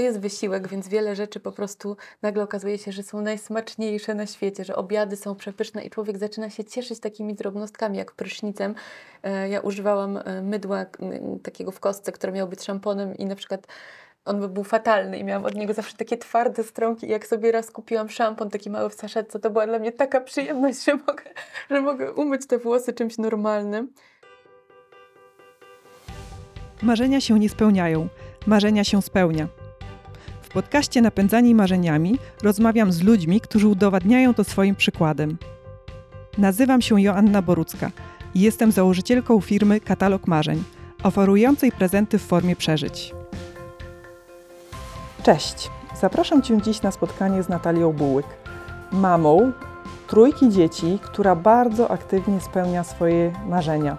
to jest wysiłek, więc wiele rzeczy po prostu nagle okazuje się, że są najsmaczniejsze na świecie, że obiady są przepyszne i człowiek zaczyna się cieszyć takimi drobnostkami jak prysznicem. E, ja używałam e, mydła takiego w kostce, które miało być szamponem i na przykład on by był fatalny i miałam od niego zawsze takie twarde stronki. I jak sobie raz kupiłam szampon taki mały w saszetce, to była dla mnie taka przyjemność, że mogę, że mogę umyć te włosy czymś normalnym. Marzenia się nie spełniają, marzenia się spełnia. W podcaście Napędzani Marzeniami rozmawiam z ludźmi, którzy udowadniają to swoim przykładem. Nazywam się Joanna Borucka i jestem założycielką firmy Katalog Marzeń, oferującej prezenty w formie przeżyć. Cześć! Zapraszam Cię dziś na spotkanie z Natalią Bułyk, mamą trójki dzieci, która bardzo aktywnie spełnia swoje marzenia.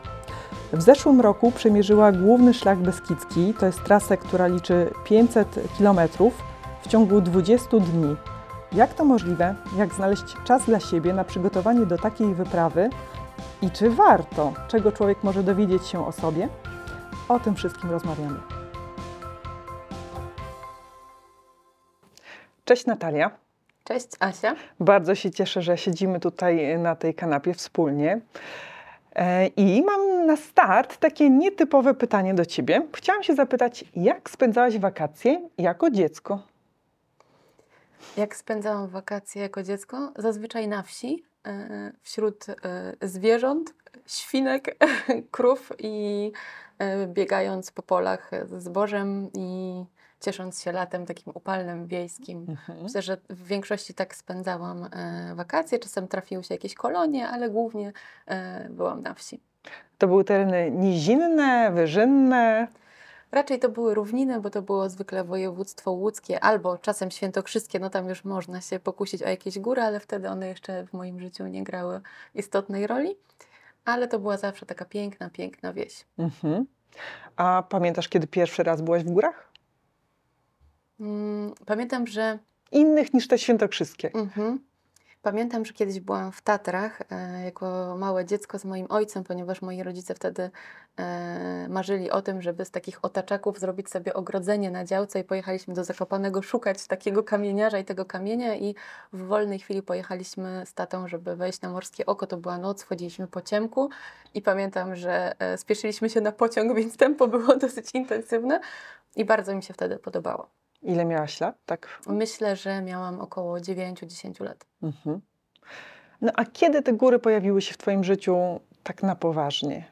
W zeszłym roku przemierzyła główny szlak Beskidzki, to jest trasę, która liczy 500 km w ciągu 20 dni. Jak to możliwe? Jak znaleźć czas dla siebie na przygotowanie do takiej wyprawy? I czy warto? Czego człowiek może dowiedzieć się o sobie? O tym wszystkim rozmawiamy. Cześć Natalia. Cześć Asia. Bardzo się cieszę, że siedzimy tutaj na tej kanapie wspólnie. E, I mam na start takie nietypowe pytanie do Ciebie. Chciałam się zapytać, jak spędzałaś wakacje jako dziecko? Jak spędzałam wakacje jako dziecko? Zazwyczaj na wsi, e, wśród e, zwierząt, świnek, krów i biegając po polach z zbożem i ciesząc się latem takim upalnym, wiejskim. Mhm. Myślę, że w większości tak spędzałam e, wakacje. Czasem trafiły się jakieś kolonie, ale głównie e, byłam na wsi. To były tereny nizinne, wyżynne? Raczej to były równiny, bo to było zwykle województwo łódzkie albo czasem świętokrzyskie, no tam już można się pokusić o jakieś góry, ale wtedy one jeszcze w moim życiu nie grały istotnej roli. Ale to była zawsze taka piękna, piękna wieś. Mhm. A pamiętasz, kiedy pierwszy raz byłaś w górach? Mm, pamiętam, że. Innych niż te świętokrzyskie. Mhm. Pamiętam, że kiedyś byłam w Tatrach e, jako małe dziecko z moim ojcem, ponieważ moi rodzice wtedy e, marzyli o tym, żeby z takich otaczaków zrobić sobie ogrodzenie na działce i pojechaliśmy do Zakopanego szukać takiego kamieniarza i tego kamienia i w wolnej chwili pojechaliśmy z tatą, żeby wejść na Morskie Oko. To była noc, wchodziliśmy po ciemku i pamiętam, że e, spieszyliśmy się na pociąg, więc tempo było dosyć intensywne i bardzo mi się wtedy podobało. Ile miałaś lat? Tak. Myślę, że miałam około 9-10 lat. Mhm. No a kiedy te góry pojawiły się w Twoim życiu tak na poważnie?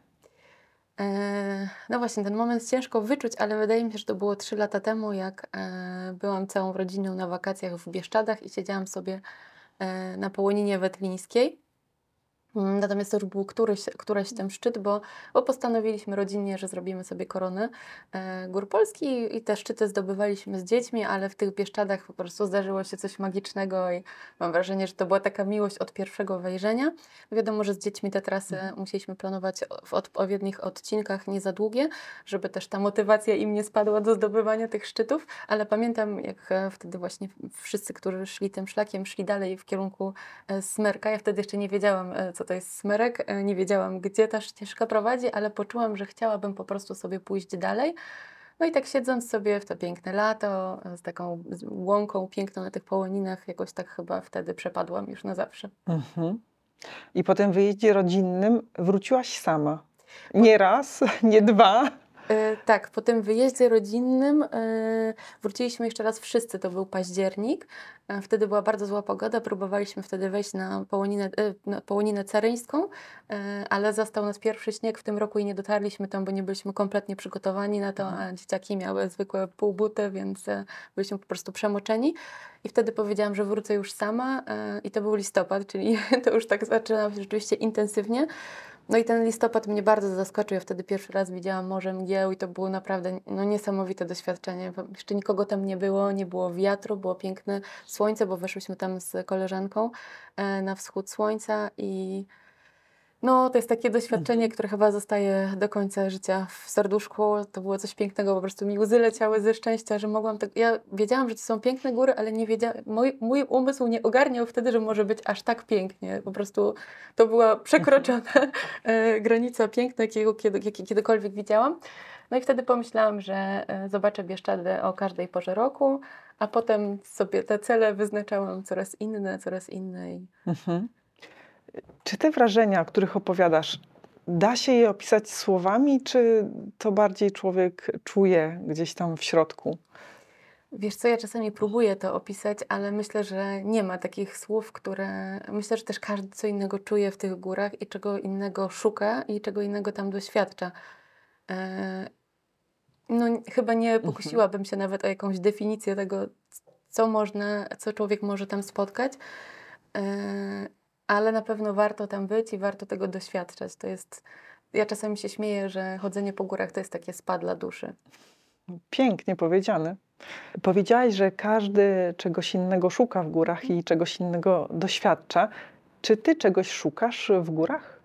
E, no właśnie, ten moment ciężko wyczuć, ale wydaje mi się, że to było 3 lata temu, jak e, byłam całą rodziną na wakacjach w Bieszczadach i siedziałam sobie e, na Połoninie Wetlińskiej. Mm, natomiast to już był któryś, któryś ten szczyt, bo, bo postanowiliśmy rodzinnie, że zrobimy sobie koronę e, Gór Polski i te szczyty zdobywaliśmy z dziećmi, ale w tych Bieszczadach po prostu zdarzyło się coś magicznego i mam wrażenie, że to była taka miłość od pierwszego wejrzenia. Wiadomo, że z dziećmi te trasy mhm. musieliśmy planować w odpowiednich odcinkach, nie za długie, żeby też ta motywacja im nie spadła do zdobywania tych szczytów, ale pamiętam, jak e, wtedy właśnie wszyscy, którzy szli tym szlakiem, szli dalej w kierunku e, Smerka. Ja wtedy jeszcze nie wiedziałam, e, co to jest smyrek. E, nie wiedziałam, gdzie ta ścieżka prowadzi, ale poczułam, że chciałabym po prostu sobie pójść dalej. No i tak siedząc sobie w to piękne lato, z taką łąką piękną na tych połoninach, jakoś tak chyba wtedy przepadłam już na zawsze. Mhm. I po tym wyjeździe rodzinnym wróciłaś sama. Nie raz, nie dwa. E, tak, po tym wyjeździe rodzinnym e, wróciliśmy jeszcze raz wszyscy, to był październik. E, wtedy była bardzo zła pogoda, próbowaliśmy wtedy wejść na połoninę, na połoninę caryńską, ale zastał nas pierwszy śnieg w tym roku i nie dotarliśmy tam, bo nie byliśmy kompletnie przygotowani na to, a dzieciaki miały zwykłe półbuty, więc byliśmy po prostu przemoczeni. I wtedy powiedziałam, że wrócę już sama i to był listopad, czyli to już tak zaczynało się rzeczywiście intensywnie. No i ten listopad mnie bardzo zaskoczył. Ja wtedy pierwszy raz widziałam Morze Mgieł i to było naprawdę no, niesamowite doświadczenie. Jeszcze nikogo tam nie było, nie było wiatru, było piękne słońce, bo weszłyśmy tam z koleżanką e, na wschód słońca i no, to jest takie doświadczenie, mhm. które chyba zostaje do końca życia w serduszku. To było coś pięknego, po prostu mi łzy leciały ze szczęścia, że mogłam tak... Ja wiedziałam, że to są piękne góry, ale nie wiedziałam... Mój, mój umysł nie ogarniał wtedy, że może być aż tak pięknie. Po prostu to była przekroczona e, granica piękna, jakiego kiedy, kiedy, kiedykolwiek widziałam. No i wtedy pomyślałam, że e, zobaczę Bieszczady o każdej porze roku, a potem sobie te cele wyznaczałam coraz inne, coraz inne. I... Mhm. Czy te wrażenia, o których opowiadasz, da się je opisać słowami, czy to bardziej człowiek czuje gdzieś tam w środku? Wiesz co, ja czasami próbuję to opisać, ale myślę, że nie ma takich słów, które. Myślę, że też każdy co innego czuje w tych górach i czego innego szuka i czego innego tam doświadcza. E, no, chyba nie Mhm. pokusiłabym się nawet o jakąś definicję tego, co można, co człowiek może tam spotkać, e, ale na pewno warto tam być i warto tego doświadczać. To jest. Ja czasami się śmieję, że chodzenie po górach to jest takie spa dla duszy. Pięknie powiedziane. Powiedziałaś, że każdy czegoś innego szuka w górach i czegoś innego doświadcza. Czy ty czegoś szukasz w górach?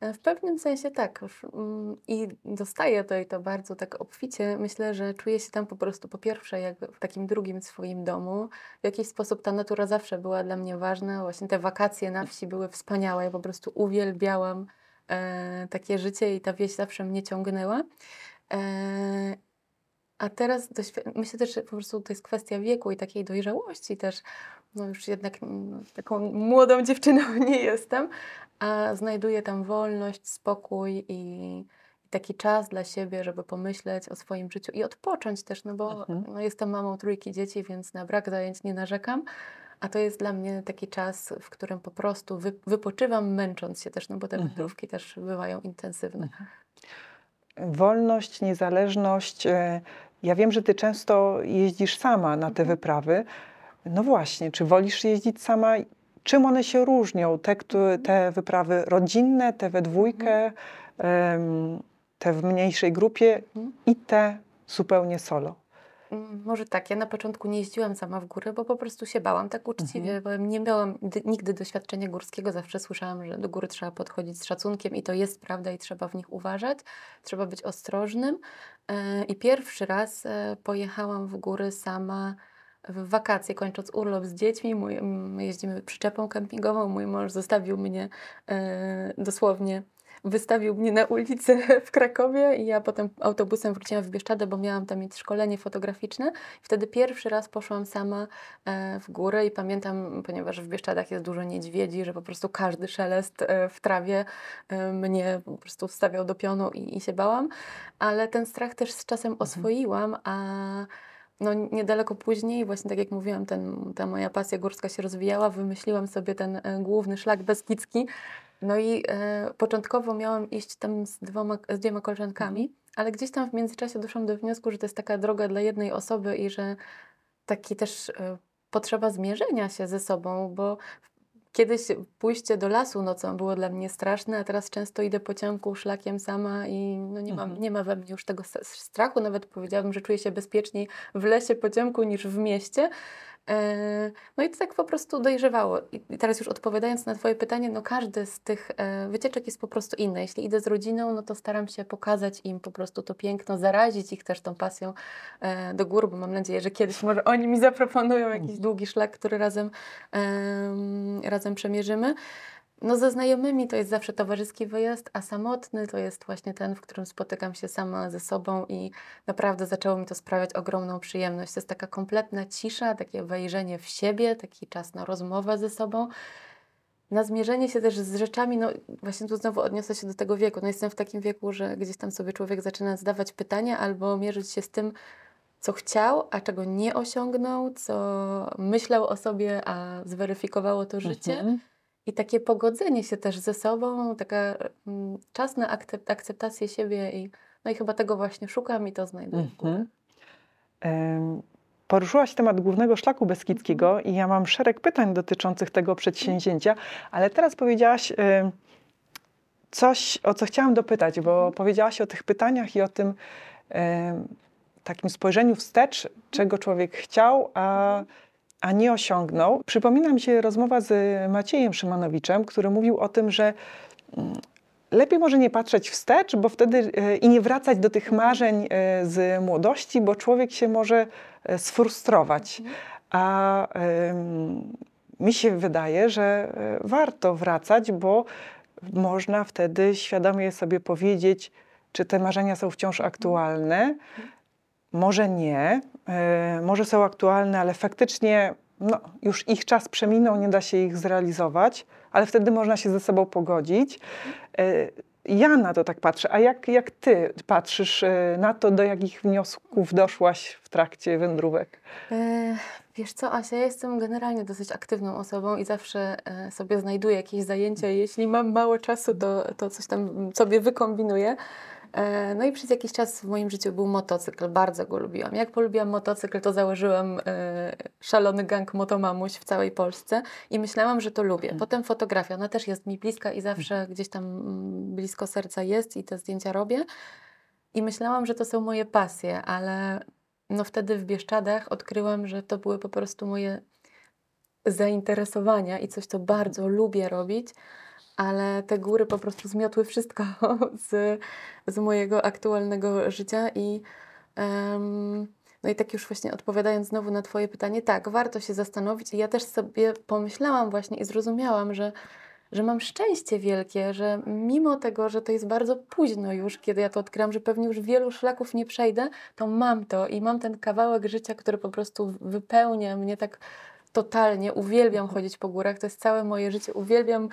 E, W pewnym sensie tak. mm, I dostaję to i to bardzo tak obficie. Myślę, że czuję się tam po prostu po pierwsze jak w takim drugim swoim domu. W jakiś sposób ta natura zawsze była dla mnie ważna. Właśnie te wakacje na wsi były wspaniałe. Ja po prostu uwielbiałam e, takie życie i ta wieś zawsze mnie ciągnęła. E, a teraz myślę też, że po prostu to jest kwestia wieku i takiej dojrzałości też. No już jednak mm, taką młodą dziewczyną nie jestem, a znajduję tam wolność, spokój i, taki czas dla siebie, żeby pomyśleć o swoim życiu i odpocząć też, no bo Mhm. no, jestem mamą trójki dzieci, więc na brak zajęć nie narzekam. A to jest dla mnie taki czas, w którym po prostu wy, wypoczywam, męcząc się też, no bo te Mhm. wędrówki też bywają intensywne. Wolność, niezależność. Ja wiem, że ty często jeździsz sama na te Mhm. wyprawy. No właśnie, czy wolisz jeździć sama? Czym one się różnią? Te, te wyprawy rodzinne, te we dwójkę, em, te w mniejszej grupie Mhm. i te zupełnie solo. Może tak, ja na początku nie jeździłam sama w góry, bo po prostu się bałam, tak uczciwie, bo nie miałam dy- nigdy doświadczenia górskiego, zawsze słyszałam, że do góry trzeba podchodzić z szacunkiem i to jest prawda i trzeba w nich uważać, trzeba być ostrożnym. E, I pierwszy raz e, pojechałam w góry sama w wakacje, kończąc urlop z dziećmi. Mój, my jeździmy przyczepą kempingową, mój mąż zostawił mnie e, dosłownie wystawił mnie na ulicę w Krakowie i ja potem autobusem wróciłam w Bieszczady, bo miałam tam mieć szkolenie fotograficzne. Wtedy pierwszy raz poszłam sama e, w górę i pamiętam, ponieważ w Bieszczadach jest dużo niedźwiedzi, że po prostu każdy szelest e, w trawie e, mnie po prostu wstawiał do pionu i, i się bałam, ale ten strach też z czasem oswoiłam, a no, niedaleko później, właśnie tak jak mówiłam, ten, ta moja pasja górska się rozwijała, wymyśliłam sobie ten główny szlak Beskidzki. No i e, początkowo miałam iść tam z, dwoma, z dwiema koleżankami, ale gdzieś tam w międzyczasie doszłam do wniosku, że to jest taka droga dla jednej osoby i że taki też e, potrzeba zmierzenia się ze sobą, bo kiedyś pójście do lasu nocą było dla mnie straszne, a teraz często idę po ciemku szlakiem sama i no nie, mam, Mhm. nie ma we mnie już tego strachu, nawet powiedziałabym, że czuję się bezpieczniej w lesie po ciemku niż w mieście. E, No i to tak po prostu dojrzewało. I teraz już odpowiadając na Twoje pytanie, no każdy z tych e, wycieczek jest po prostu inny. Jeśli idę z rodziną, no to staram się pokazać im po prostu to piękno, zarazić ich też tą pasją e, do gór, bo mam nadzieję, że kiedyś może oni mi zaproponują jakiś długi szlak, który razem, em, razem przemierzymy. No ze znajomymi to jest zawsze towarzyski wyjazd, a samotny to jest właśnie ten, w którym spotykam się sama ze sobą i naprawdę zaczęło mi to sprawiać ogromną przyjemność. To jest taka kompletna cisza, takie wejrzenie w siebie, taki czas na rozmowę ze sobą, na zmierzenie się też z rzeczami, no właśnie tu znowu odniosę się do tego wieku. No jestem w takim wieku, że gdzieś tam sobie człowiek zaczyna zadawać pytania albo mierzyć się z tym, co chciał, a czego nie osiągnął, co myślał o sobie, a zweryfikowało to życie. Mhm. I takie pogodzenie się też ze sobą, taka mm, czas na akcept, akceptację siebie i no i chyba tego właśnie szukam i to znajduję. Mhm. Poruszyłaś temat głównego szlaku beskidzkiego i ja mam szereg pytań dotyczących tego przedsięwzięcia, ale teraz powiedziałaś coś, o co chciałam dopytać, bo powiedziałaś o tych pytaniach i o tym takim spojrzeniu wstecz, czego człowiek chciał, a, a nie osiągnął. Przypomina mi się rozmowa z Maciejem Szymonowiczem, który mówił o tym, że mm, lepiej może nie patrzeć wstecz, bo wtedy e, i nie wracać do tych marzeń e, z młodości, bo człowiek się może e, sfrustrować. A em, mi się wydaje, że warto wracać, bo można wtedy świadomie sobie powiedzieć, czy te marzenia są wciąż aktualne. Może nie, e, może są aktualne, ale faktycznie no, już ich czas przeminął, nie da się ich zrealizować, ale wtedy można się ze sobą pogodzić. E, ja na to tak patrzę. A jak, jak ty patrzysz e, na to, do jakich wniosków doszłaś w trakcie wędrówek? Wiesz co, Asia, ja jestem generalnie dosyć aktywną osobą i zawsze sobie znajduję jakieś zajęcia. Jeśli mam mało czasu, to, to coś tam sobie wykombinuję. E, no i przez jakiś czas w moim życiu był motocykl, bardzo go lubiłam. Jak polubiłam motocykl, to założyłam e, szalony gang motomamuś w całej Polsce i myślałam, że to lubię. Mhm. Potem fotografia, ona też jest mi bliska i zawsze gdzieś tam mm, blisko serca jest i te zdjęcia robię. I myślałam, że to są moje pasje, ale no wtedy w Bieszczadach odkryłam, że to były po prostu moje zainteresowania i coś, co bardzo lubię robić, ale te góry po prostu zmiotły wszystko z, z mojego aktualnego życia i em, no i tak już właśnie odpowiadając znowu na Twoje pytanie, tak, warto się zastanowić. I ja też sobie pomyślałam właśnie i zrozumiałam, że że mam szczęście wielkie, że mimo tego, że to jest bardzo późno już, kiedy ja to odkryłam, że pewnie już wielu szlaków nie przejdę, to mam to i mam ten kawałek życia, który po prostu wypełnia mnie tak totalnie. Uwielbiam chodzić po górach, to jest całe moje życie. Uwielbiam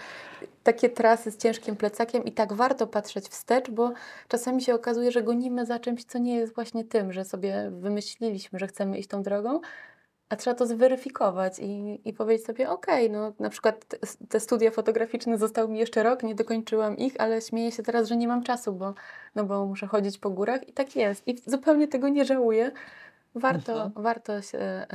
takie trasy z ciężkim plecakiem i tak warto patrzeć wstecz, bo czasami się okazuje, że gonimy za czymś, co nie jest właśnie tym, że sobie wymyśliliśmy, że chcemy iść tą drogą, a trzeba to zweryfikować i, i powiedzieć sobie, okej, no na przykład te, te studia fotograficzne zostały mi jeszcze rok, nie dokończyłam ich, ale śmieję się teraz, że nie mam czasu, bo, no bo muszę chodzić po górach i tak jest. I zupełnie tego nie żałuję. Warto, Mhm. warto, się, e,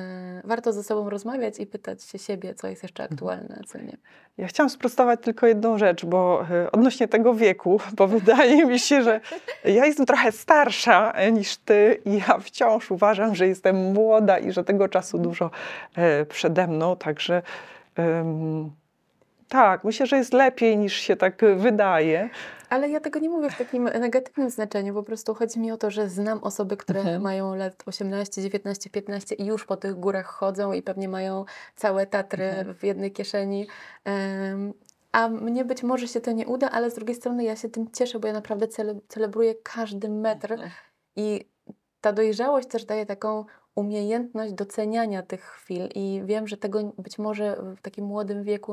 warto ze sobą rozmawiać i pytać się siebie, co jest jeszcze aktualne, a co nie. Ja chciałam sprostować tylko jedną rzecz, bo e, odnośnie tego wieku, bo wydaje mi się, że ja jestem trochę starsza e, niż ty i ja wciąż uważam, że jestem młoda i że tego czasu dużo e, przede mną, także em, tak, myślę, że jest lepiej niż się tak wydaje. Ale ja tego nie mówię w takim negatywnym znaczeniu, po prostu chodzi mi o to, że znam osoby, które Mhm. mają lat 18, 19, 15 i już po tych górach chodzą i pewnie mają całe Tatry Mhm. w jednej kieszeni. Em, a mnie być może się to nie uda, ale z drugiej strony ja się tym cieszę, bo ja naprawdę cele, celebruję każdy metr i ta dojrzałość też daje taką umiejętność doceniania tych chwil i wiem, że tego być może w takim młodym wieku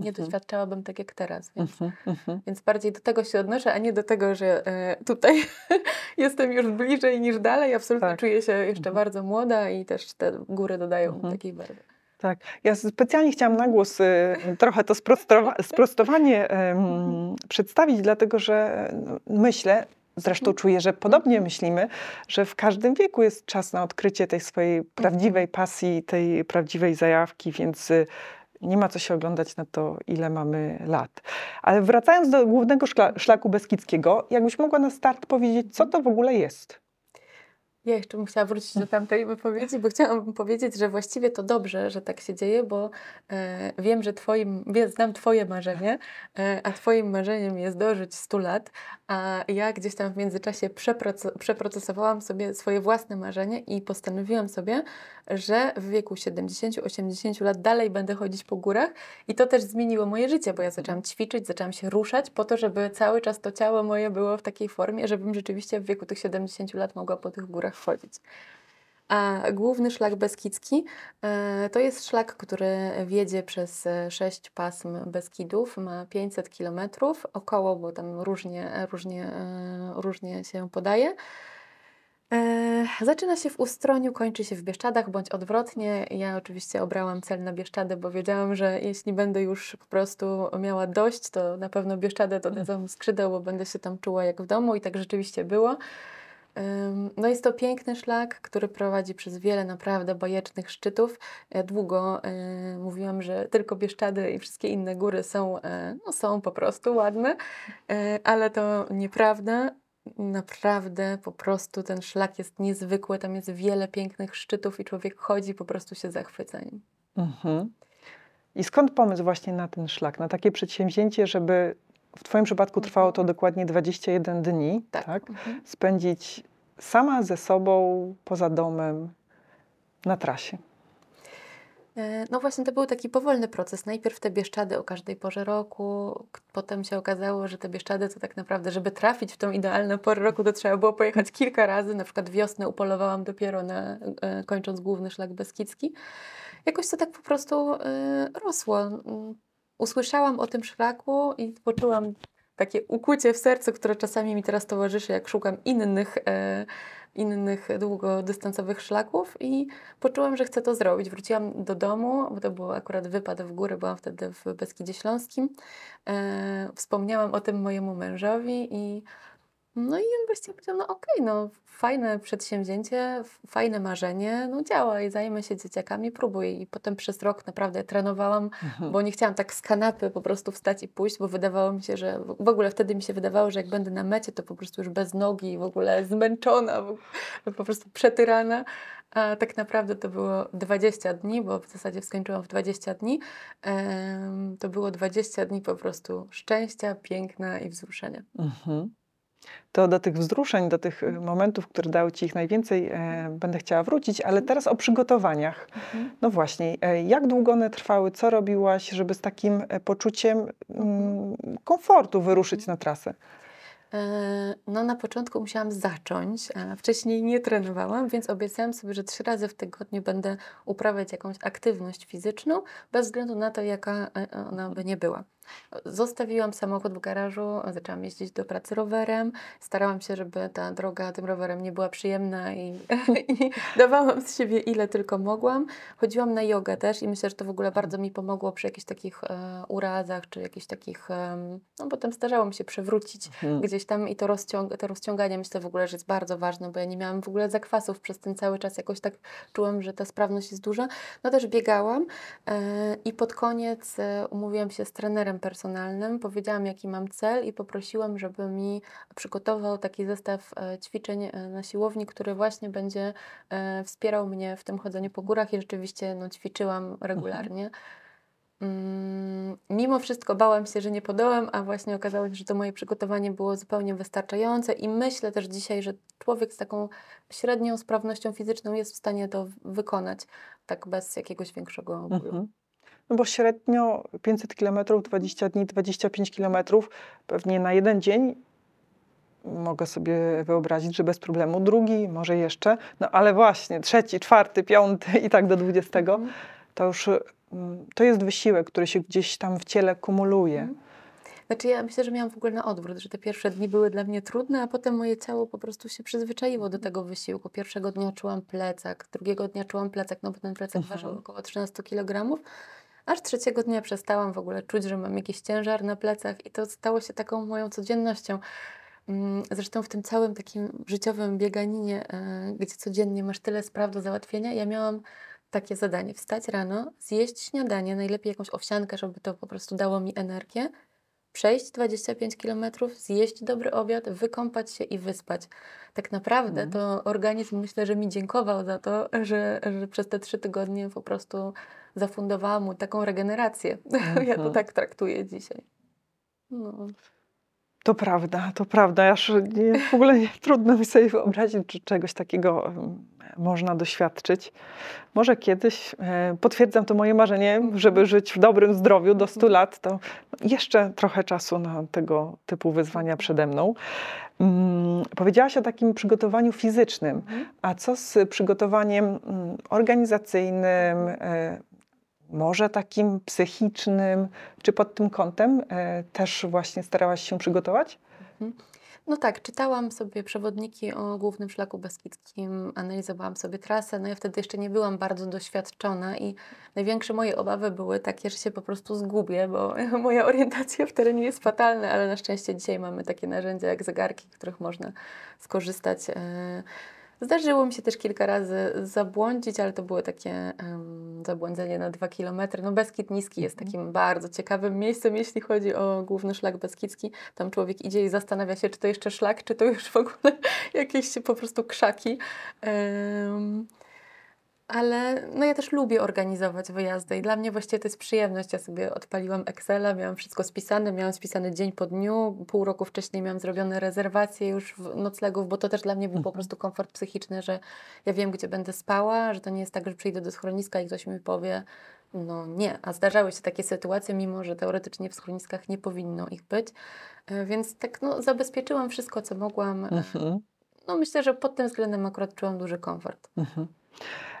nie Mhm. doświadczałabym tak jak teraz, więc Mhm, mhm. więc bardziej do tego się odnoszę, a nie do tego, że e, tutaj jestem już bliżej niż dalej. Absolutnie Tak. czuję się jeszcze Mhm. bardzo młoda i też te góry dodają Mhm. takiej barwy. Tak, ja specjalnie chciałam na głos y, trochę to sprostowa- sprostowanie em, przedstawić, dlatego że no, myślę, zresztą czuję, że podobnie myślimy, że w każdym wieku jest czas na odkrycie tej swojej prawdziwej pasji, tej prawdziwej zajawki, więc y, nie ma co się oglądać na to, ile mamy lat. Ale wracając do głównego szla- szlaku beskidzkiego, jakbyś mogła na start powiedzieć, co to w ogóle jest? Ja jeszcze bym chciała wrócić do tamtej wypowiedzi, bo chciałam powiedzieć, że właściwie to dobrze, że tak się dzieje, bo e, wiem, że twoim, znam Twoje marzenie, e, a Twoim marzeniem jest dożyć 100 lat, a ja gdzieś tam w międzyczasie przeproce- przeprocesowałam sobie swoje własne marzenie i postanowiłam sobie, że w wieku 70-80 lat dalej będę chodzić po górach i to też zmieniło moje życie, bo ja zaczęłam ćwiczyć, zaczęłam się ruszać po to, żeby cały czas to ciało moje było w takiej formie, żebym rzeczywiście w wieku tych 70 lat mogła po tych górach chodzić. A główny szlak Beskidzki e, to jest szlak, który wiedzie przez e, sześć pasm Beskidów, ma 500 kilometrów około, bo tam różnie, różnie, e, różnie się podaje. Zaczyna się w Ustroniu, kończy się w Bieszczadach, bądź odwrotnie. Ja oczywiście obrałam cel na Bieszczady, bo wiedziałam, że jeśli będę już po prostu miała dość, to na pewno Bieszczady dodadzą skrzydeł, bo będę się tam czuła jak w domu i tak rzeczywiście było. No jest to piękny szlak, który prowadzi przez wiele naprawdę bajecznych szczytów. Ja długo y, mówiłam, że tylko Bieszczady i wszystkie inne góry są, y, no, są po prostu ładne, y, ale to nieprawda. Naprawdę po prostu ten szlak jest niezwykły, tam jest wiele pięknych szczytów i człowiek chodzi, po prostu się zachwyca nim. Mhm. I skąd pomysł właśnie na ten szlak, na takie przedsięwzięcie, żeby w Twoim przypadku trwało to dokładnie 21 dni, tak? Tak. Mhm. Spędzić sama ze sobą, poza domem, na trasie. E, no właśnie to był taki powolny proces. Najpierw te Bieszczady o każdej porze roku, potem się okazało, że te Bieszczady to tak naprawdę, żeby trafić w tą idealną porę roku, to trzeba było pojechać kilka razy. Na przykład wiosnę upolowałam dopiero na, e, kończąc główny szlak Beskidzki. Jakoś to tak po prostu e, rosło. Usłyszałam o tym szlaku i poczułam takie ukucie w sercu, które czasami mi teraz towarzyszy, jak szukam innych, e, innych długodystansowych szlaków i poczułam, że chcę to zrobić. Wróciłam do domu, bo to był akurat wypad w górę, byłam wtedy w Beskidzie Śląskim. E, wspomniałam o tym mojemu mężowi i no i on właściwie powiedział, no okej, no fajne przedsięwzięcie, fajne marzenie, no działaj, zajmę się dzieciakami, próbuj. I potem przez rok naprawdę trenowałam, bo nie chciałam tak z kanapy po prostu wstać i pójść, bo wydawało mi się, że w- ogóle wtedy mi się wydawało, że jak będę na mecie, to po prostu już bez nogi, w ogóle zmęczona, po prostu przetyrana. A tak naprawdę to było 20 dni, bo w zasadzie skończyłam w 20 dni. To było 20 dni po prostu szczęścia, piękna i wzruszenia. Mhm. To do tych wzruszeń, do tych e, momentów, które dały Ci ich najwięcej, e, będę chciała wrócić, ale teraz o przygotowaniach. No właśnie, e, jak długo one trwały? Co robiłaś, żeby z takim e, poczuciem mm, komfortu wyruszyć na trasę? No, na początku musiałam zacząć, a wcześniej nie trenowałam, więc obiecałam sobie, że trzy razy w tygodniu będę uprawiać jakąś aktywność fizyczną, bez względu na to, jaka ona by nie była. Zostawiłam samochód w garażu, zaczęłam jeździć do pracy rowerem. Starałam się, żeby ta droga tym rowerem nie była przyjemna i, i dawałam z siebie ile tylko mogłam. Chodziłam na jogę też i myślę, że to w ogóle bardzo mi pomogło przy jakichś takich e, urazach, czy jakichś takich, em, no potem zdarzało mi się przewrócić Mhm. gdzieś tam i to, rozciąg to rozciąganie myślę w ogóle, że jest bardzo ważne, bo ja nie miałam w ogóle zakwasów przez ten cały czas, jakoś tak czułam, że ta sprawność jest duża. No też biegałam e, i pod koniec e, umówiłam się z trenerem personalnym, powiedziałam jaki mam cel i poprosiłam, żeby mi przygotował taki zestaw e, ćwiczeń e, na siłowni, który właśnie będzie e, wspierał mnie w tym chodzeniu po górach i rzeczywiście no, ćwiczyłam regularnie. Mm, Mimo wszystko bałam się, że nie podołam, a właśnie okazało się, że to moje przygotowanie było zupełnie wystarczające i myślę też dzisiaj, że człowiek z taką średnią sprawnością fizyczną jest w stanie to wykonać tak bez jakiegoś większego bólu. Mhm. No bo średnio 500 km, 20 dni, 25 km, pewnie na jeden dzień mogę sobie wyobrazić, że bez problemu. Drugi, może jeszcze, no ale właśnie trzeci, czwarty, piąty i tak do 20, Mhm. to już mm, to jest wysiłek, który się gdzieś tam w ciele kumuluje. Mhm. Znaczy ja myślę, że miałam w ogóle na odwrót, że te pierwsze dni były dla mnie trudne, a potem moje ciało po prostu się przyzwyczaiło do tego wysiłku. Pierwszego dnia czułam plecak, drugiego dnia czułam plecak, no bo ten plecak Mhm. ważył około 13 kg, aż trzeciego dnia przestałam w ogóle czuć, że mam jakiś ciężar na plecach i to stało się taką moją codziennością. Mm, Zresztą w tym całym takim życiowym bieganinie, e, gdzie codziennie masz tyle spraw do załatwienia, ja miałam takie zadanie: wstać rano, zjeść śniadanie, najlepiej jakąś owsiankę, żeby to po prostu dało mi energię, przejść 25 km, zjeść dobry obiad, wykąpać się i wyspać. Tak naprawdę Mhm. to organizm myślę, że mi dziękował za to, że, że przez te trzy tygodnie po prostu zafundowałam mu taką regenerację. Ja to Mhm. tak traktuję dzisiaj. No. To prawda, to prawda. Aż nie, w ogóle nie, trudno mi sobie wyobrazić, czy czegoś takiego em, można doświadczyć. Może kiedyś, e, potwierdzam to moje marzenie, żeby żyć w dobrym zdrowiu do 100 lat, to jeszcze trochę czasu na tego typu wyzwania przede mną. Mm, powiedziałaś o takim przygotowaniu fizycznym, Mhm. a co z przygotowaniem mm, organizacyjnym, e, może takim psychicznym, czy pod tym kątem e, też właśnie starałaś się przygotować? No tak, czytałam sobie przewodniki o głównym szlaku beskidzkim, analizowałam sobie trasę. No ja wtedy jeszcze nie byłam bardzo doświadczona i największe moje obawy były takie, że się po prostu zgubię, bo moja orientacja w terenie jest fatalna, ale na szczęście dzisiaj mamy takie narzędzia jak zegarki, których można skorzystać. e. Zdarzyło mi się też kilka razy zabłądzić, ale to było takie em, zabłądzenie na dwa kilometry. No Beskid Niski jest takim bardzo ciekawym miejscem, jeśli chodzi o główny szlak beskidzki. Tam człowiek idzie i zastanawia się, czy to jeszcze szlak, czy to już w ogóle jakieś po prostu krzaki. Em, ale no ja też lubię organizować wyjazdy i dla mnie właściwie to jest przyjemność. Ja sobie odpaliłam Excela, miałam wszystko spisane, miałam spisany dzień po dniu, pół roku wcześniej miałam zrobione rezerwacje już noclegów, bo to też dla mnie był po Mhm. prostu komfort psychiczny, że ja wiem, gdzie będę spała, że to nie jest tak, że przyjdę do schroniska i ktoś mi powie, no nie, a zdarzały się takie sytuacje, mimo że teoretycznie w schroniskach nie powinno ich być, E, więc tak no, zabezpieczyłam wszystko, co mogłam. Mhm. No myślę, że pod tym względem akurat czułam duży komfort.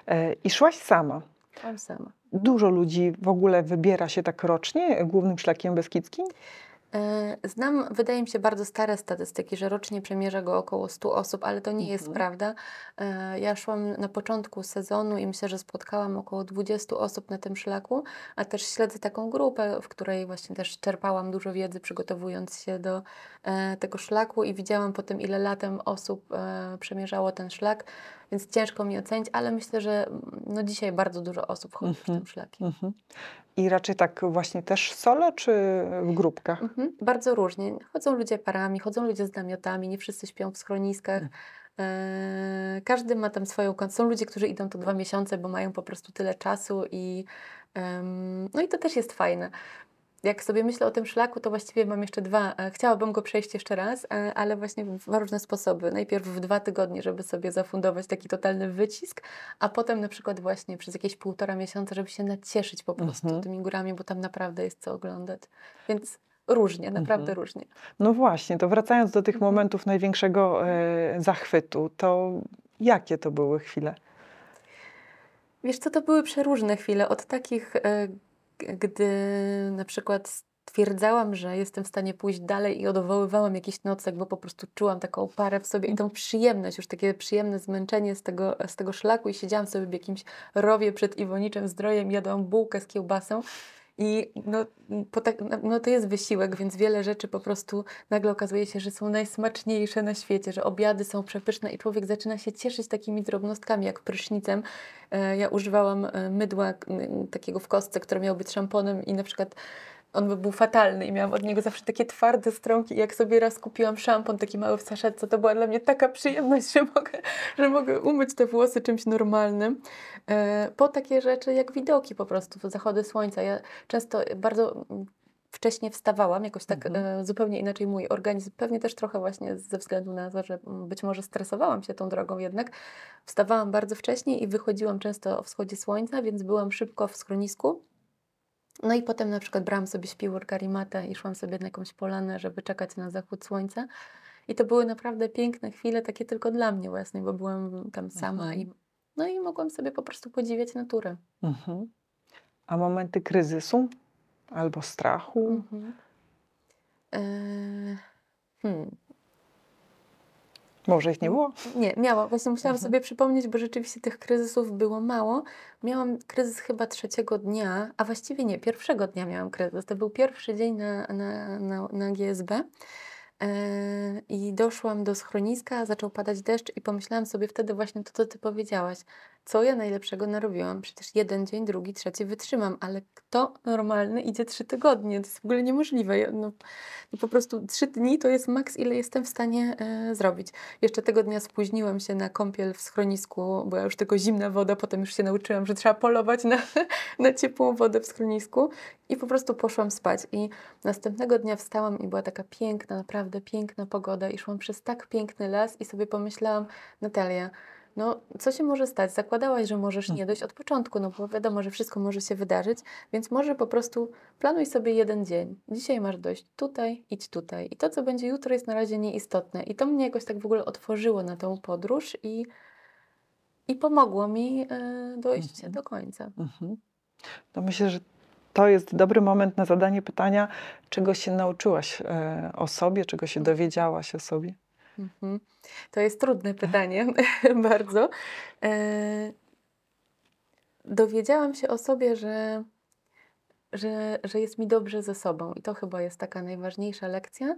E, I szłaś sama. Byłam sama. Dużo ludzi w ogóle wybiera się tak rocznie głównym szlakiem beskidzkim? E, Znam, wydaje mi się, bardzo stare statystyki, że rocznie przemierza go około 100 osób, ale to nie jest Mhm. prawda. E, Ja szłam na początku sezonu i myślę, że spotkałam około 20 osób na tym szlaku, a też śledzę taką grupę, w której właśnie też czerpałam dużo wiedzy, przygotowując się do tego szlaku i widziałam po tym, ile latem osób przemierzało ten szlak, więc ciężko mi ocenić, ale myślę, że mm, no dzisiaj bardzo dużo osób chodzi Mhm. tym szlakiem. Mhm. I raczej tak właśnie też solo, czy w grupkach? Mhm, bardzo różnie. Chodzą ludzie parami, chodzą ludzie z namiotami, nie wszyscy śpią w schroniskach. E, każdy ma tam swoją Są ludzie, którzy idą to dwa miesiące, bo mają po prostu tyle czasu i no i to też jest fajne. Jak sobie myślę o tym szlaku, to właściwie mam jeszcze dwa. e, Chciałabym go przejść jeszcze raz, e, ale właśnie w różne sposoby. Najpierw w dwa tygodnie, żeby sobie zafundować taki totalny wycisk, a potem na przykład właśnie przez jakieś półtora miesiąca, żeby się nacieszyć po prostu Mhm. tymi górami, bo tam naprawdę jest co oglądać. Więc różnie, naprawdę Mhm. różnie. No właśnie, to wracając do tych Mhm. momentów największego e, zachwytu, to jakie to były chwile? Wiesz co, to były przeróżne chwile. Od takich, e, gdy na przykład stwierdzałam, że jestem w stanie pójść dalej i odwoływałam jakiś nocleg, bo po prostu czułam taką parę w sobie i tą przyjemność, już takie przyjemne zmęczenie z tego, z tego szlaku i siedziałam sobie w jakimś rowie przed Iwoniczem zdrojem, jadłam bułkę z kiełbasą i no, tak, no- no to jest wysiłek, więc wiele rzeczy po prostu nagle okazuje się, że są najsmaczniejsze na świecie, że obiady są przepyszne i człowiek zaczyna się cieszyć takimi drobnostkami jak prysznicem. E, Ja używałam e, mydła takiego w kostce, które miało być szamponem i na przykład on by był fatalny i miałam od niego zawsze takie twarde stronki i jak sobie raz kupiłam szampon taki mały w saszetce, to była dla mnie taka przyjemność, że mogę, że mogę umyć te włosy czymś normalnym. E, Po takie rzeczy jak widoki po prostu, zachody słońca. Ja często bardzo wcześnie wstawałam, jakoś tak Mhm. e, zupełnie inaczej mój organizm, pewnie też trochę właśnie ze względu na to, że być może stresowałam się tą drogą jednak. Wstawałam bardzo wcześnie i wychodziłam często o wschodzie słońca, więc byłam szybko w schronisku. No i potem na przykład brałam sobie śpiwór karimatę i szłam sobie na jakąś polanę, żeby czekać na zachód słońca. I to były naprawdę piękne chwile, takie tylko dla mnie właśnie, bo byłam tam sama Mhm. i no i mogłam sobie po prostu podziwiać naturę. Mhm. A momenty kryzysu albo strachu? Mhm. Eee, hmm. Może ich nie było? Nie, miałam. Właśnie musiałam Mhm. sobie przypomnieć, bo rzeczywiście tych kryzysów było mało. Miałam kryzys chyba trzeciego dnia, a właściwie nie, pierwszego dnia miałam kryzys. To był pierwszy dzień na, na, na, na GSB. Eee, I doszłam do schroniska, zaczął padać deszcz i pomyślałam sobie wtedy właśnie to, co ty powiedziałaś. Co ja najlepszego narobiłam? Przecież jeden dzień, drugi, trzeci wytrzymam, ale kto normalny idzie trzy tygodnie? To jest w ogóle niemożliwe. No, no po prostu trzy dni to jest maks, ile jestem w stanie e, zrobić. Jeszcze tego dnia spóźniłam się na kąpiel w schronisku, była już tylko zimna woda, potem już się nauczyłam, że trzeba polować na, na ciepłą wodę w schronisku i po prostu poszłam spać. I następnego dnia wstałam i była taka piękna, naprawdę piękna pogoda i szłam przez tak piękny las i sobie pomyślałam, Natalia, no co się może stać? Zakładałaś, że możesz nie dojść od początku, no bo wiadomo, że wszystko może się wydarzyć, więc może po prostu planuj sobie jeden dzień. Dzisiaj masz dojść tutaj, idź tutaj. I to, co będzie jutro, jest na razie nieistotne. I to mnie jakoś tak w ogóle otworzyło na tą podróż i, i pomogło mi e, dojść Mhm. do końca. Mhm. To myślę, że to jest dobry moment na zadanie pytania, czego się nauczyłaś e, o sobie, czego się dowiedziałaś o sobie. Mhm. To jest trudne pytanie, bardzo. E, dowiedziałam się o sobie, że, że, że jest mi dobrze ze sobą i to chyba jest taka najważniejsza lekcja.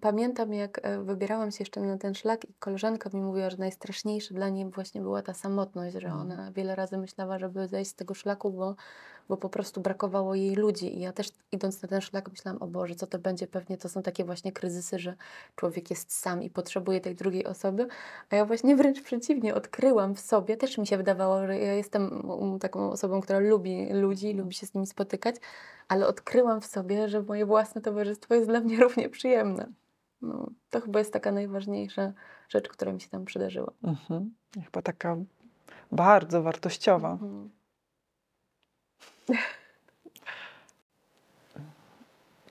Pamiętam, jak e, wybierałam się jeszcze na ten szlak i koleżanka mi mówiła, że najstraszniejsze dla niej właśnie była ta samotność, że Mhm. ona wiele razy myślała, żeby zejść z tego szlaku, bo, bo po prostu brakowało jej ludzi. I ja też idąc na ten szlak myślałam, o Boże, co to będzie? Pewnie to są takie właśnie kryzysy, że człowiek jest sam i potrzebuje tej drugiej osoby. A ja właśnie wręcz przeciwnie, odkryłam w sobie, też mi się wydawało, że ja jestem taką osobą, która lubi ludzi, lubi się z nimi spotykać, ale odkryłam w sobie, że moje własne towarzystwo jest dla mnie równie przyjemne. No, to chyba jest taka najważniejsza rzecz, która mi się tam przydarzyła. Mhm. Chyba taka bardzo wartościowa. Mhm.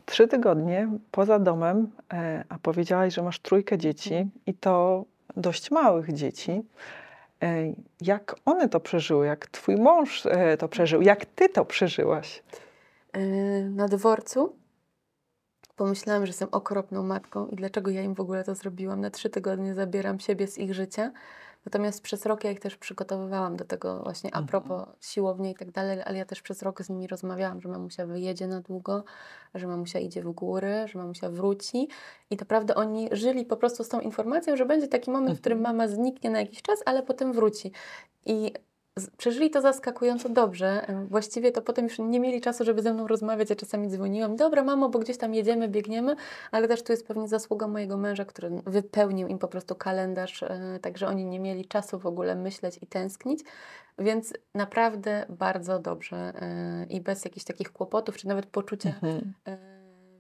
Trzy tygodnie poza domem, e, a powiedziałaś, że masz trójkę dzieci Mhm. i to dość małych dzieci. E, Jak one to przeżyły? Jak twój mąż e, to przeżył? Jak ty to przeżyłaś? Na dworcu pomyślałam, że jestem okropną matką i dlaczego ja im w ogóle to zrobiłam. Na trzy tygodnie zabieram siebie z ich życia. Natomiast przez rok ja ich też przygotowywałam do tego właśnie a Mhm. propos siłowni i tak dalej, ale ja też przez rok z nimi rozmawiałam, że mamusia wyjedzie na długo, że mamusia idzie w góry, że mamusia wróci i naprawdę oni żyli po prostu z tą informacją, że będzie taki moment, w którym Mhm. mama zniknie na jakiś czas, ale potem wróci. I przeżyli to zaskakująco dobrze. E, Właściwie to potem już nie mieli czasu, żeby ze mną rozmawiać. Ja czasami dzwoniłam, dobra mamo, bo gdzieś tam jedziemy, biegniemy, ale też tu jest pewnie zasługa mojego męża, który wypełnił im po prostu kalendarz, e, także oni nie mieli czasu w ogóle myśleć i tęsknić. Więc naprawdę bardzo dobrze e, i bez jakichś takich kłopotów, czy nawet poczucia Mhm.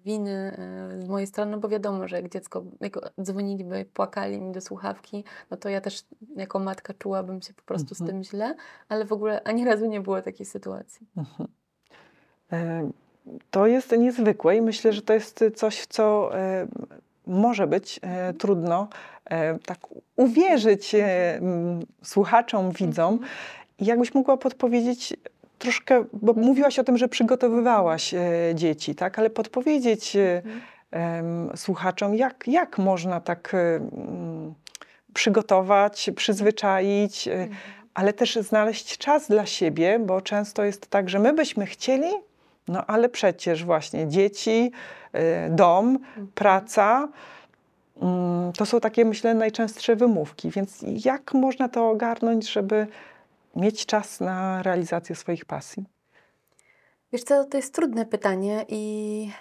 Winy e, z mojej strony, no bo wiadomo, że jak dziecko jak dzwoniliby, płakali mi do słuchawki, no to ja też jako matka czułabym się po prostu z Mhm. tym źle, ale w ogóle ani razu nie było takiej sytuacji. Mhm. E, To jest niezwykłe i myślę, że to jest coś, w co e, może być e, trudno e, tak uwierzyć e, m, słuchaczom, widzom. Mhm. I jakbyś mogła podpowiedzieć troszkę, bo mówiłaś o tym, że przygotowywałaś e, dzieci, tak? Ale podpowiedzieć e, Mhm. słuchaczom, jak, jak można tak e, przygotować, przyzwyczaić, Mhm. ale też znaleźć czas dla siebie, bo często jest tak, że my byśmy chcieli, no ale przecież właśnie dzieci, dom, Mhm. praca. mm, To są takie, myślę, najczęstsze wymówki. Więc jak można to ogarnąć, żeby mieć czas na realizację swoich pasji? Wiesz co, to jest trudne pytanie i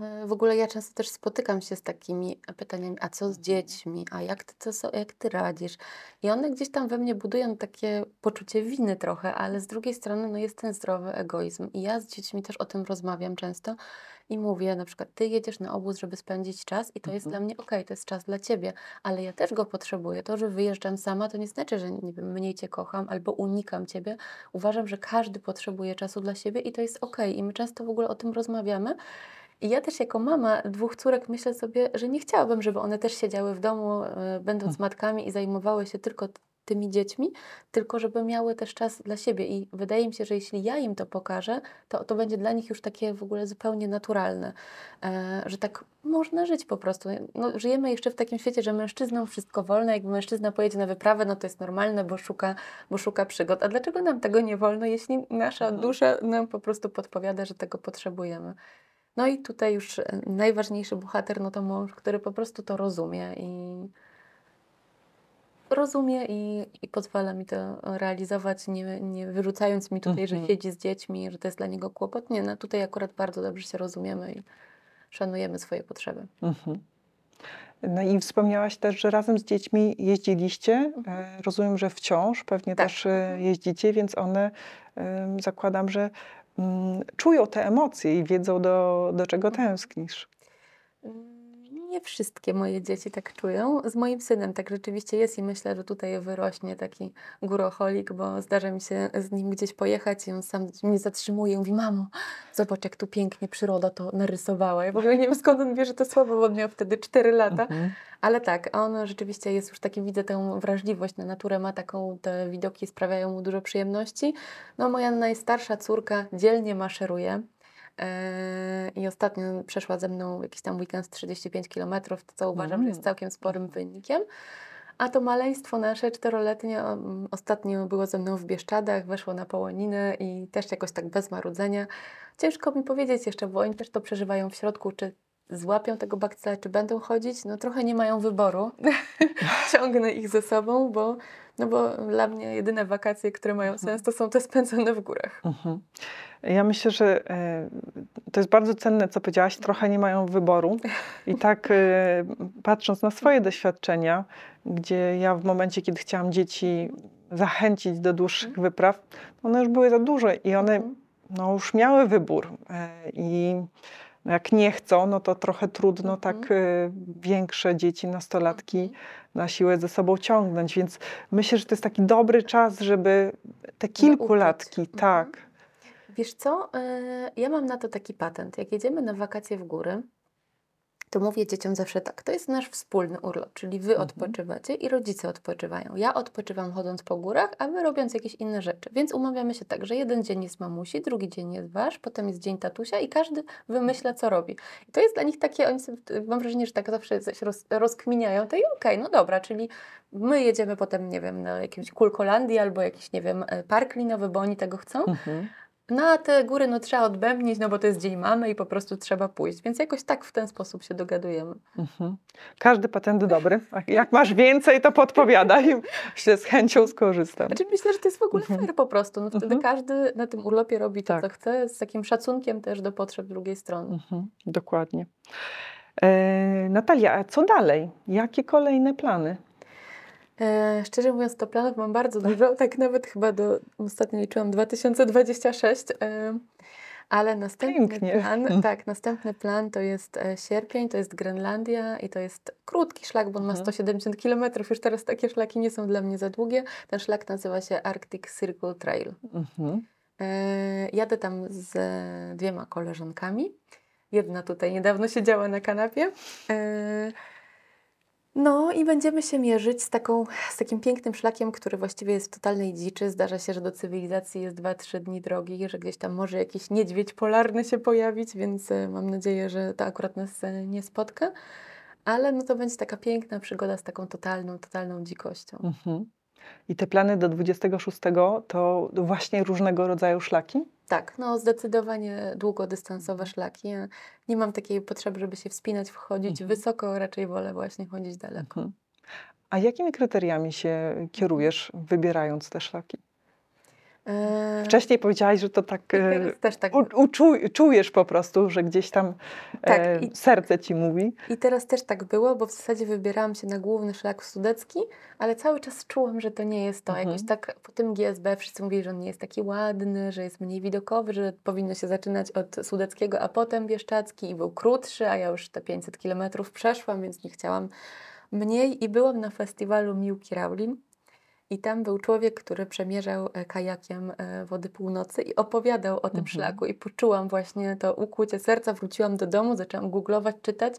e, w ogóle ja często też spotykam się z takimi pytaniami, a co z dziećmi, a jak ty, so- jak ty radzisz? I one gdzieś tam we mnie budują takie poczucie winy trochę, ale z drugiej strony no, jest ten zdrowy egoizm. I ja z dziećmi też o tym rozmawiam często i mówię na przykład, ty jedziesz na obóz, żeby spędzić czas i to jest Mhm. dla mnie okej, to jest czas dla ciebie, ale ja też go potrzebuję. To, że wyjeżdżam sama, to nie znaczy, że nie wiem, mniej cię kocham albo unikam ciebie. Uważam, że każdy potrzebuje czasu dla siebie i to jest okej. I my często w ogóle o tym rozmawiamy. I ja też jako mama dwóch córek myślę sobie, że nie chciałabym, żeby one też siedziały w domu, e, będąc Mhm. matkami i zajmowały się tylko tymi dziećmi, tylko żeby miały też czas dla siebie. I wydaje mi się, że jeśli ja im to pokażę, to to będzie dla nich już takie w ogóle zupełnie naturalne, e, że tak można żyć po prostu. No, żyjemy jeszcze w takim świecie, że mężczyznom wszystko wolno. Jakby mężczyzna pojedzie na wyprawę, no to jest normalne, bo szuka, bo szuka przygód. A dlaczego nam tego nie wolno, jeśli nasza Mhm. dusza nam po prostu podpowiada, że tego potrzebujemy? No i tutaj już e, najważniejszy bohater, no to mąż, który po prostu to rozumie i rozumie i, i pozwala mi to realizować, nie, nie wyrzucając mi tutaj, że Mhm. siedzi z dziećmi, że to jest dla niego kłopot. Nie, no tutaj akurat bardzo dobrze się rozumiemy i szanujemy swoje potrzeby. Mhm. No i wspomniałaś też, że razem z dziećmi jeździliście. Mhm. E, Rozumiem, że wciąż pewnie Tak. też e, jeździcie, więc one zakładam, że mm, czują te emocje i wiedzą, do, do czego Mhm. tęsknisz. Nie wszystkie moje dzieci tak czują. Z moim synem tak rzeczywiście jest i myślę, że tutaj wyrośnie taki góroholik, bo zdarza mi się z nim gdzieś pojechać i on sam mnie zatrzymuje i mówi, mamo, zobacz jak tu pięknie przyroda to narysowała. Ja w ogóle nie wiem skąd on bierze to słowo, bo on miał wtedy 4 lata. Mhm. Ale tak, on rzeczywiście jest już taki, widzę tę wrażliwość na naturę, ma taką, te widoki sprawiają mu dużo przyjemności. No moja najstarsza córka dzielnie maszeruje. Yy, I ostatnio przeszła ze mną jakiś tam weekend 35 km, co uważam, że jest Mm. całkiem sporym wynikiem. A to maleństwo nasze czteroletnie mm, ostatnio było ze mną w Bieszczadach, weszło na połoninę i też jakoś tak bez marudzenia. Ciężko mi powiedzieć jeszcze, bo oni też to przeżywają w środku, czy złapią tego bakcyla, czy będą chodzić, no trochę nie mają wyboru. Ciągnę ich ze sobą, bo, no bo dla mnie jedyne wakacje, które mają sens, to są te spędzone w górach. Mhm. Ja myślę, że e, to jest bardzo cenne, co powiedziałaś. Trochę nie mają wyboru. I tak e, patrząc na swoje doświadczenia, gdzie ja w momencie, kiedy chciałam dzieci zachęcić do dłuższych Mhm. wypraw, one już były za duże i one Mhm. no, już miały wybór. E, I jak nie chcą, no to trochę trudno Mhm. tak e, większe dzieci, nastolatki Mhm. na siłę ze sobą ciągnąć. Więc myślę, że to jest taki dobry czas, żeby te kilkulatki, Mhm. tak. Wiesz co, e, ja mam na to taki patent. Jak jedziemy na wakacje w góry, to mówię dzieciom zawsze tak, to jest nasz wspólny urlop, czyli wy Mhm. odpoczywacie i rodzice odpoczywają. Ja odpoczywam chodząc po górach, a wy robiąc jakieś inne rzeczy. Więc umawiamy się tak, że jeden dzień jest mamusi, drugi dzień jest wasz, potem jest dzień tatusia i każdy wymyśla, co robi. I to jest dla nich takie, oni sobie, mam wrażenie, że tak zawsze coś roz, rozkminiają, to i okej, no dobra, czyli my jedziemy potem, nie wiem, na jakąś Kulkolandię albo jakiś, nie wiem, e, park linowy, bo oni tego chcą. Mhm. No a te góry no trzeba odbębnić, no bo to jest dzień mamy i po prostu trzeba pójść. Więc jakoś tak w ten sposób się dogadujemy. Mhm. Każdy patent dobry. Jak masz więcej, to podpowiadaj. Się z chęcią skorzystam. Znaczy myślę, że to jest w ogóle Mhm. fair po prostu. No wtedy Mhm. każdy na tym urlopie robi to, Tak. co chce, z takim szacunkiem też do potrzeb drugiej strony. Mhm. Dokładnie. E, Natalia, a co dalej? Jakie kolejne plany? E, szczerze mówiąc, to planów mam bardzo dużo, tak nawet chyba do, ostatnio liczyłam 2026, e, ale następny Pięknie. plan, tak, następny plan to jest e, sierpień, to jest Grenlandia i to jest krótki szlak, bo on ma Mhm. 170 km, już teraz takie szlaki nie są dla mnie za długie. Ten szlak nazywa się Arctic Circle Trail. Mhm. Jadę tam z dwiema koleżankami. Jedna tutaj niedawno siedziała na kanapie. No i będziemy się mierzyć z, taką, z takim pięknym szlakiem, który właściwie jest w totalnej dziczy. Zdarza się, że do cywilizacji jest 2-3 dni drogi, że gdzieś tam może jakiś niedźwiedź polarny się pojawić, więc e, mam nadzieję, że to akurat nas e, nie spotka. Ale no to będzie taka piękna przygoda z taką totalną, totalną dzikością. Mhm. I te plany do 26 to właśnie różnego rodzaju szlaki? Tak, no zdecydowanie długodystansowe szlaki. Ja nie mam takiej potrzeby, żeby się wspinać, wchodzić Mhm. wysoko, raczej wolę właśnie chodzić daleko. Mhm. A jakimi kryteriami się kierujesz, wybierając te szlaki? Eee, Wcześniej powiedziałaś, że to tak e, też tak. u, uczuj, czujesz po prostu, że gdzieś tam Tak, e, i- serce ci mówi. I teraz też tak było, bo w zasadzie wybierałam się na główny szlak sudecki, ale cały czas czułam, że to nie jest to. Mhm. Jakoś tak po tym GSB wszyscy mówili, że on nie jest taki ładny, że jest mniej widokowy, że powinno się zaczynać od sudeckiego, a potem bieszczacki i był krótszy, a ja już te 500 kilometrów przeszłam, więc nie chciałam mniej. I byłam na festiwalu Miłki Raulin. I tam był człowiek, który przemierzał e, kajakiem e, wody północy i opowiadał o tym Mhm. szlaku. I poczułam właśnie to ukłucie serca. Wróciłam do domu, zaczęłam googlować, czytać.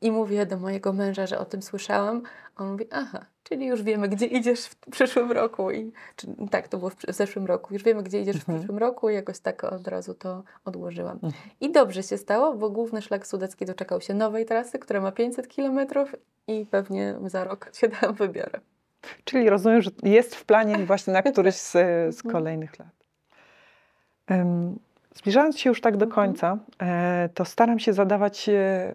I mówię do mojego męża, że o tym słyszałam. On mówi, aha, czyli już wiemy, gdzie idziesz w przyszłym roku. I, czy, tak, to było w, w zeszłym roku. Już wiemy, gdzie idziesz Mhm. w przyszłym roku i jakoś tak od razu to odłożyłam. Mhm. I dobrze się stało, bo główny szlak sudecki doczekał się nowej trasy, która ma 500 kilometrów i pewnie za rok się tam wybiorę. Czyli rozumiem, że jest w planie właśnie na któryś z, z Mhm. kolejnych lat. Zbliżając się już tak do Mhm. końca, e, to staram się zadawać e,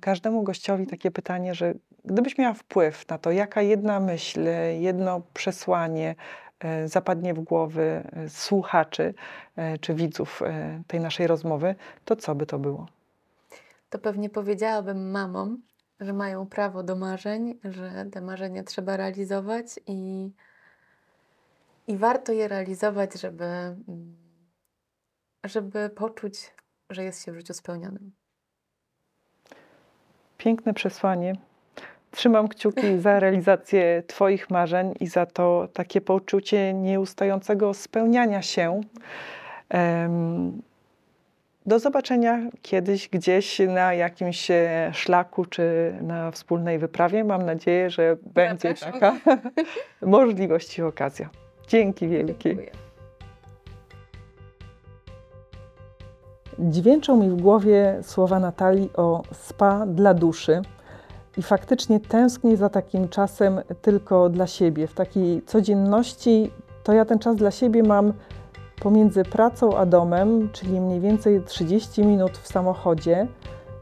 każdemu gościowi takie pytanie, że gdybyś miała wpływ na to, jaka jedna myśl, jedno przesłanie e, zapadnie w głowy słuchaczy czy widzów tej naszej rozmowy, to co by to było? To pewnie powiedziałabym mamom, że mają prawo do marzeń, że te marzenia trzeba realizować i, i warto je realizować, żeby, żeby poczuć, że jest się w życiu spełnionym. Piękne przesłanie. Trzymam kciuki za realizację Twoich marzeń i za to takie poczucie nieustającego spełniania się. Do zobaczenia kiedyś, gdzieś na jakimś e, szlaku czy na wspólnej wyprawie. Mam nadzieję, że będzie Zapraszam. taka możliwość i okazja. Dzięki wielkie. Dziękuję. Dźwięczą mi w głowie słowa Natalii o spa dla duszy. I faktycznie tęsknię za takim czasem tylko dla siebie. W takiej codzienności to ja ten czas dla siebie mam pomiędzy pracą a domem, czyli mniej więcej 30 minut w samochodzie.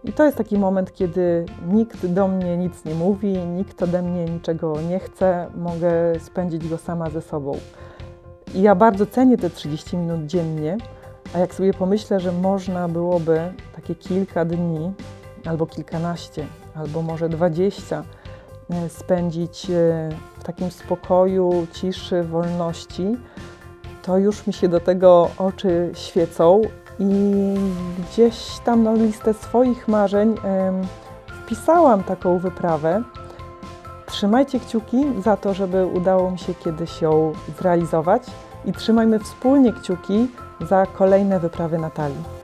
I to jest taki moment, kiedy nikt do mnie nic nie mówi, nikt ode mnie niczego nie chce, mogę spędzić go sama ze sobą. I ja bardzo cenię te 30 minut dziennie, a jak sobie pomyślę, że można byłoby takie kilka dni, albo kilkanaście, albo może 20 e, spędzić e, w takim spokoju, ciszy, wolności, to już mi się do tego oczy świecą i gdzieś tam na listę swoich marzeń wpisałam taką wyprawę. Trzymajcie kciuki za to, żeby udało mi się kiedyś ją zrealizować i trzymajmy wspólnie kciuki za kolejne wyprawy Natalii.